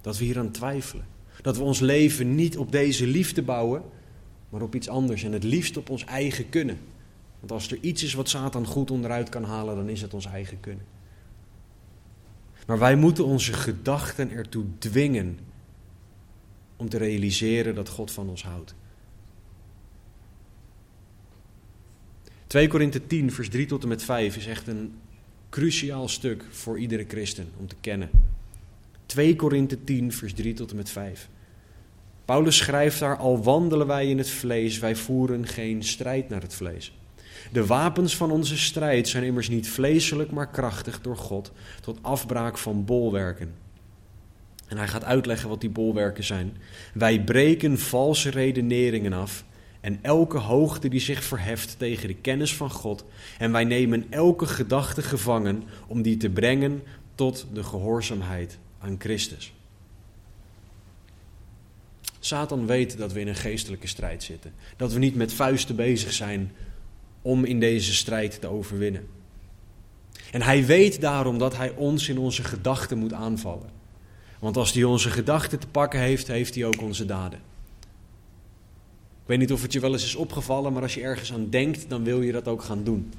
A: Dat we hier aan twijfelen. Dat we ons leven niet op deze liefde bouwen, maar op iets anders. En het liefst op ons eigen kunnen. Want als er iets is wat Satan goed onderuit kan halen, dan is het ons eigen kunnen. Maar wij moeten onze gedachten ertoe dwingen om te realiseren dat God van ons houdt. 2 Korinthe 10, vers 3 tot en met 5 is echt een cruciaal stuk voor iedere christen om te kennen. 2 Korinthe 10, vers 3 tot en met 5. Paulus schrijft daar: Al wandelen wij in het vlees, wij voeren geen strijd naar het vlees. De wapens van onze strijd zijn immers niet vleeselijk, maar krachtig door God tot afbraak van bolwerken. En hij gaat uitleggen wat die bolwerken zijn. Wij breken valse redeneringen af en elke hoogte die zich verheft tegen de kennis van God. En wij nemen elke gedachte gevangen om die te brengen tot de gehoorzaamheid aan Christus. Satan weet dat we in een geestelijke strijd zitten. Dat we niet met vuisten bezig zijn om in deze strijd te overwinnen. En hij weet daarom dat hij ons in onze gedachten moet aanvallen. Want als hij onze gedachten te pakken heeft, heeft hij ook onze daden. Ik weet niet of het je wel eens is opgevallen, maar als je ergens aan denkt, dan wil je dat ook gaan doen.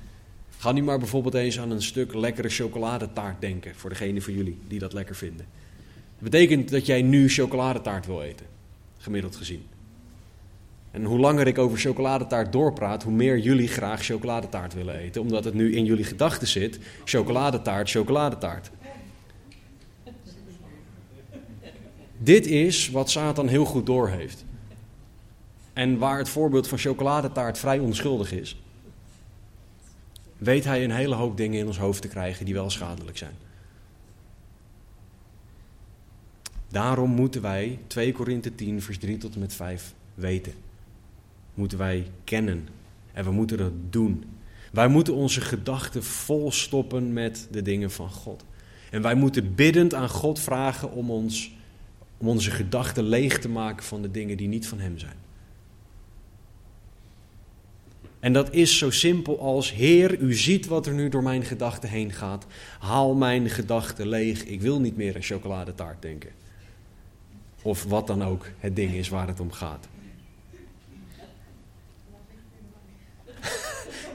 A: Ga nu maar bijvoorbeeld eens aan een stuk lekkere chocoladetaart denken, voor degene van jullie die dat lekker vinden. Dat betekent dat jij nu chocoladetaart wil eten, gemiddeld gezien. En hoe langer ik over chocoladetaart doorpraat, hoe meer jullie graag chocoladetaart willen eten. Omdat het nu in jullie gedachten zit: chocoladetaart, chocoladetaart. Dit is wat Satan heel goed doorheeft. En waar het voorbeeld van chocoladetaart vrij onschuldig is, weet hij een hele hoop dingen in ons hoofd te krijgen die wel schadelijk zijn. Daarom moeten wij 2 Korinthe 10, vers 3 tot en met 5 weten moeten wij kennen. En we moeten dat doen. Wij moeten onze gedachten vol stoppen met de dingen van God. En wij moeten biddend aan God vragen om, ons, om onze gedachten leeg te maken van de dingen die niet van Hem zijn. En dat is zo simpel als: Heer, u ziet wat er nu door mijn gedachten heen gaat. Haal mijn gedachten leeg. Ik wil niet meer aan chocoladetaart denken. Of wat dan ook het ding is waar het om gaat.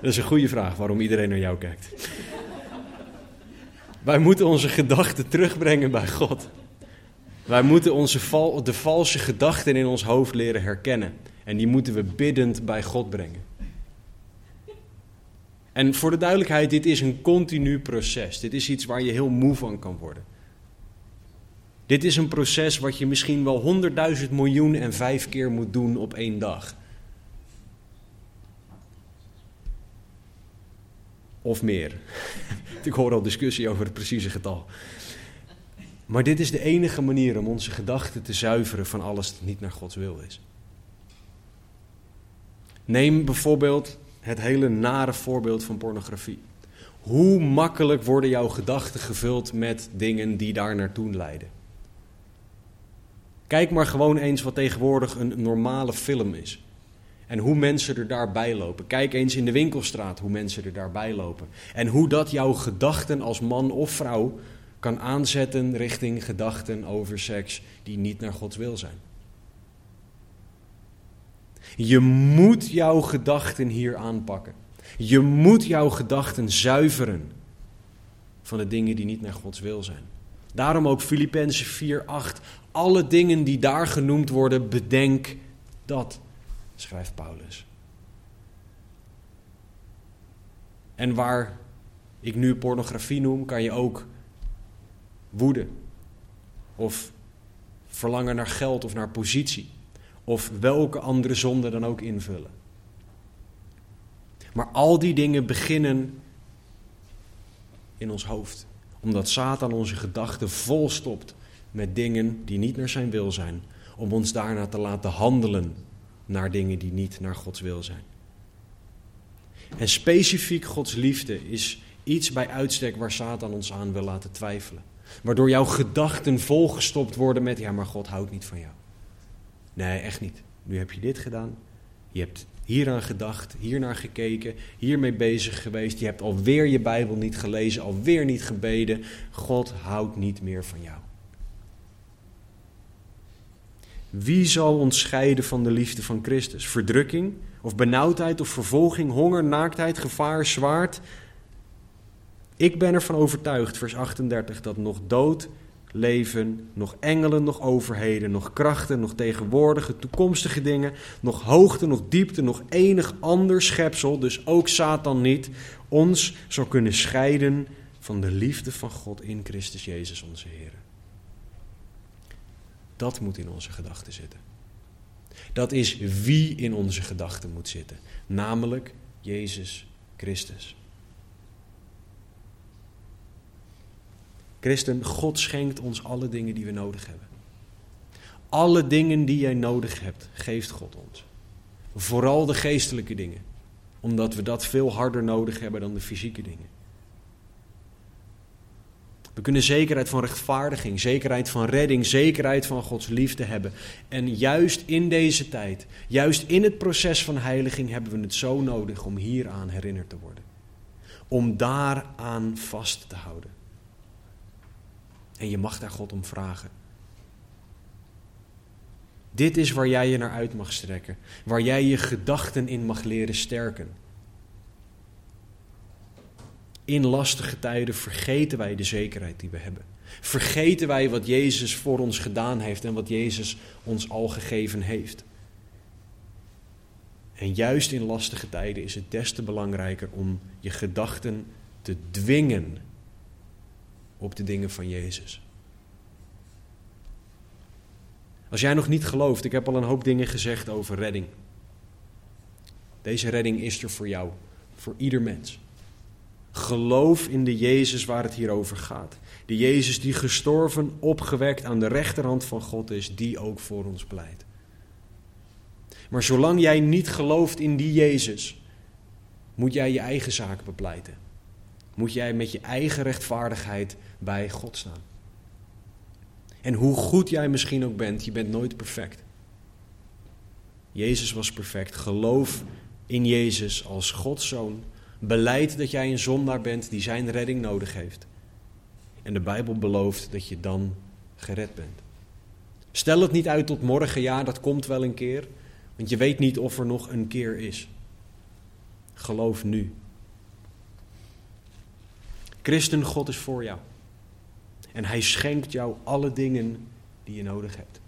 A: Dat is een goede vraag waarom iedereen naar jou kijkt. Wij moeten onze gedachten terugbrengen bij God. Wij moeten onze val, de valse gedachten in ons hoofd leren herkennen. En die moeten we biddend bij God brengen. En voor de duidelijkheid, dit is een continu proces. Dit is iets waar je heel moe van kan worden. Dit is een proces wat je misschien wel honderdduizend miljoen en vijf keer moet doen op één dag. Of meer. Ik hoor al discussie over het precieze getal. Maar dit is de enige manier om onze gedachten te zuiveren van alles dat niet naar Gods wil is. Neem bijvoorbeeld het hele nare voorbeeld van pornografie. Hoe makkelijk worden jouw gedachten gevuld met dingen die daar naartoe leiden? Kijk maar gewoon eens wat tegenwoordig een normale film is. En hoe mensen er daarbij lopen. Kijk eens in de winkelstraat hoe mensen er daarbij lopen. En hoe dat jouw gedachten als man of vrouw kan aanzetten richting gedachten over seks die niet naar Gods wil zijn. Je moet jouw gedachten hier aanpakken. Je moet jouw gedachten zuiveren van de dingen die niet naar Gods wil zijn. Daarom ook Filippenzen 4:8. Alle dingen die daar genoemd worden, bedenk dat, schrijft Paulus. En waar ik nu pornografie noem, kan je ook woede of verlangen naar geld of naar positie of welke andere zonde dan ook invullen. Maar al die dingen beginnen in ons hoofd, omdat Satan onze gedachten volstopt met dingen die niet naar zijn wil zijn, om ons daarna te laten handelen naar dingen die niet naar Gods wil zijn. En specifiek Gods liefde is iets bij uitstek waar Satan ons aan wil laten twijfelen. Waardoor jouw gedachten volgestopt worden met: ja, maar God houdt niet van jou. Nee, echt niet. Nu heb je dit gedaan. Je hebt hieraan gedacht, hiernaar gekeken, hiermee bezig geweest. Je hebt alweer je Bijbel niet gelezen, alweer niet gebeden. God houdt niet meer van jou. Wie zal ons scheiden van de liefde van Christus? Verdrukking of benauwdheid of vervolging, honger, naaktheid, gevaar, zwaard? Ik ben ervan overtuigd, vers 38, dat nog dood, leven, nog engelen, nog overheden, nog krachten, nog tegenwoordige, toekomstige dingen, nog hoogte, nog diepte, nog enig ander schepsel, dus ook Satan niet, ons zou kunnen scheiden van de liefde van God in Christus Jezus onze Heer. Dat moet in onze gedachten zitten. Dat is wie in onze gedachten moet zitten, namelijk Jezus Christus. Christen, God schenkt ons alle dingen die we nodig hebben. Alle dingen die jij nodig hebt, geeft God ons. Vooral de geestelijke dingen, omdat we dat veel harder nodig hebben dan de fysieke dingen. We kunnen zekerheid van rechtvaardiging, zekerheid van redding, zekerheid van Gods liefde hebben. En juist in deze tijd, juist in het proces van heiliging, hebben we het zo nodig om hieraan herinnerd te worden. Om daaraan vast te houden. En je mag daar God om vragen. Dit is waar jij je naar uit mag strekken, waar jij je gedachten in mag leren sterken. In lastige tijden vergeten wij de zekerheid die we hebben. Vergeten wij wat Jezus voor ons gedaan heeft en wat Jezus ons al gegeven heeft. En juist in lastige tijden is het des te belangrijker om je gedachten te dwingen op de dingen van Jezus. Als jij nog niet gelooft, ik heb al een hoop dingen gezegd over redding. Deze redding is er voor jou, voor ieder mens. Geloof in de Jezus waar het hier over gaat. De Jezus die gestorven, opgewekt aan de rechterhand van God is, die ook voor ons pleit. Maar zolang jij niet gelooft in die Jezus, moet jij je eigen zaken bepleiten. Moet jij met je eigen rechtvaardigheid bij God staan. En hoe goed jij misschien ook bent, je bent nooit perfect. Jezus was perfect. Geloof in Jezus als Gods zoon. Beleid dat jij een zondaar bent die zijn redding nodig heeft. En de Bijbel belooft dat je dan gered bent. Stel het niet uit tot morgen, ja, dat komt wel een keer. Want je weet niet of er nog een keer is. Geloof nu. Christen, God is voor jou. En hij schenkt jou alle dingen die je nodig hebt.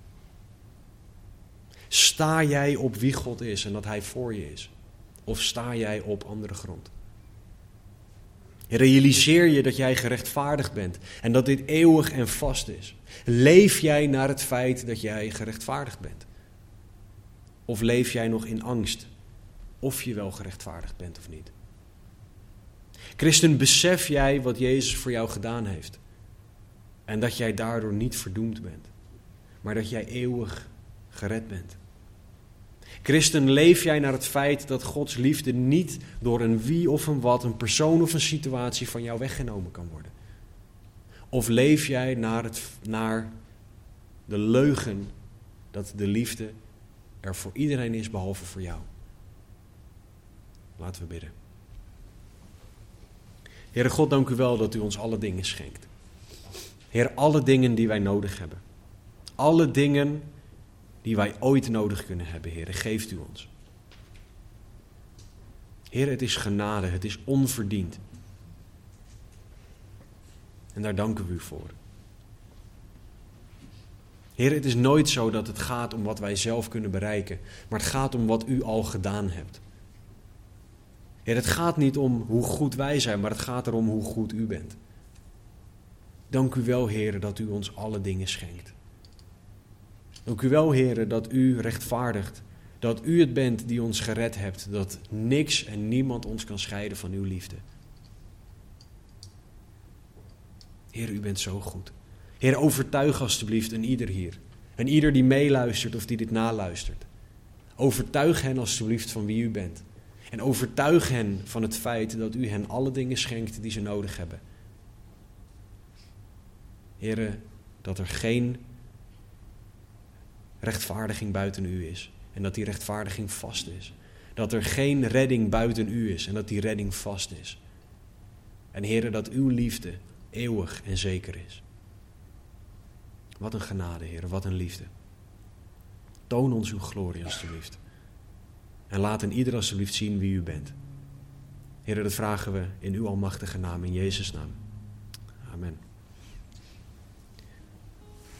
A: Sta jij op wie God is en dat hij voor je is? Of sta jij op andere grond? Realiseer je dat jij gerechtvaardigd bent en dat dit eeuwig en vast is. Leef jij naar het feit dat jij gerechtvaardigd bent? Of leef jij nog in angst of je wel gerechtvaardigd bent of niet? Christen, besef jij wat Jezus voor jou gedaan heeft? En dat jij daardoor niet verdoemd bent, maar dat jij eeuwig gered bent. Christen, leef jij naar het feit dat Gods liefde niet door een wie of een wat, een persoon of een situatie van jou weggenomen kan worden? Of leef jij naar, het, naar de leugen dat de liefde er voor iedereen is behalve voor jou? Laten we bidden. Heere God, dank u wel dat u ons alle dingen schenkt. Heer, alle dingen die wij nodig hebben. Alle dingen die wij ooit nodig kunnen hebben, Heer, geeft u ons. Heer, het is genade, het is onverdiend. En daar danken we u voor. Heer, het is nooit zo dat het gaat om wat wij zelf kunnen bereiken, maar het gaat om wat u al gedaan hebt. Heer, het gaat niet om hoe goed wij zijn, maar het gaat erom hoe goed u bent. Dank u wel, Heer, dat u ons alle dingen schenkt. Dank u wel, Heer, dat u rechtvaardigt. Dat u het bent die ons gered hebt. Dat niks en niemand ons kan scheiden van uw liefde. Heer, u bent zo goed. Heer, overtuig alstublieft een ieder hier. En ieder die meeluistert of die dit naluistert. Overtuig hen alstublieft van wie u bent. En overtuig hen van het feit dat u hen alle dingen schenkt die ze nodig hebben. Heren, dat er geen rechtvaardiging buiten u is. En dat die rechtvaardiging vast is. Dat er geen redding buiten u is en dat die redding vast is. En heren, dat uw liefde eeuwig en zeker is. Wat een genade, heren, wat een liefde. Toon ons uw glorie, alstublieft. En laat in ieder alstublieft zien wie u bent. Heren, dat vragen we in uw almachtige naam, in Jezus' naam. Amen.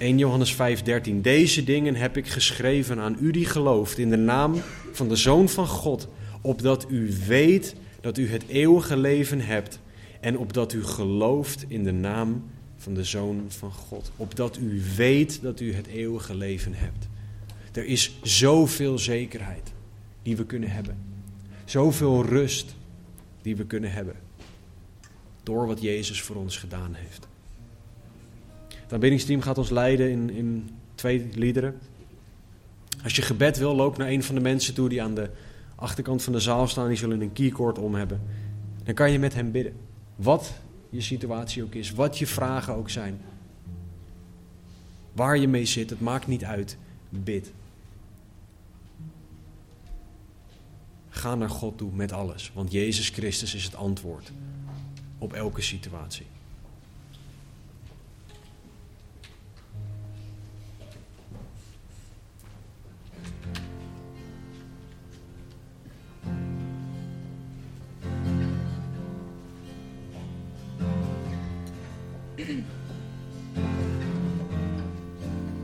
A: 1 Johannes 5:13. Deze dingen heb ik geschreven aan u die gelooft in de naam van de Zoon van God, opdat u weet dat u het eeuwige leven hebt en opdat u gelooft in de naam van de Zoon van God. Opdat u weet dat u het eeuwige leven hebt. Er is zoveel zekerheid die we kunnen hebben. Zoveel rust die we kunnen hebben. Door wat Jezus voor ons gedaan heeft. Het aanbiddingsteam gaat ons leiden in, in twee liederen. Als je gebed wil, loop naar een van de mensen toe die aan de achterkant van de zaal staan. Die zullen een keycord om hebben. Dan kan je met hem bidden. Wat je situatie ook is, wat je vragen ook zijn. Waar je mee zit, het maakt niet uit. Bid. Ga naar God toe met alles, want Jezus Christus is het antwoord op elke situatie. Mm-hmm.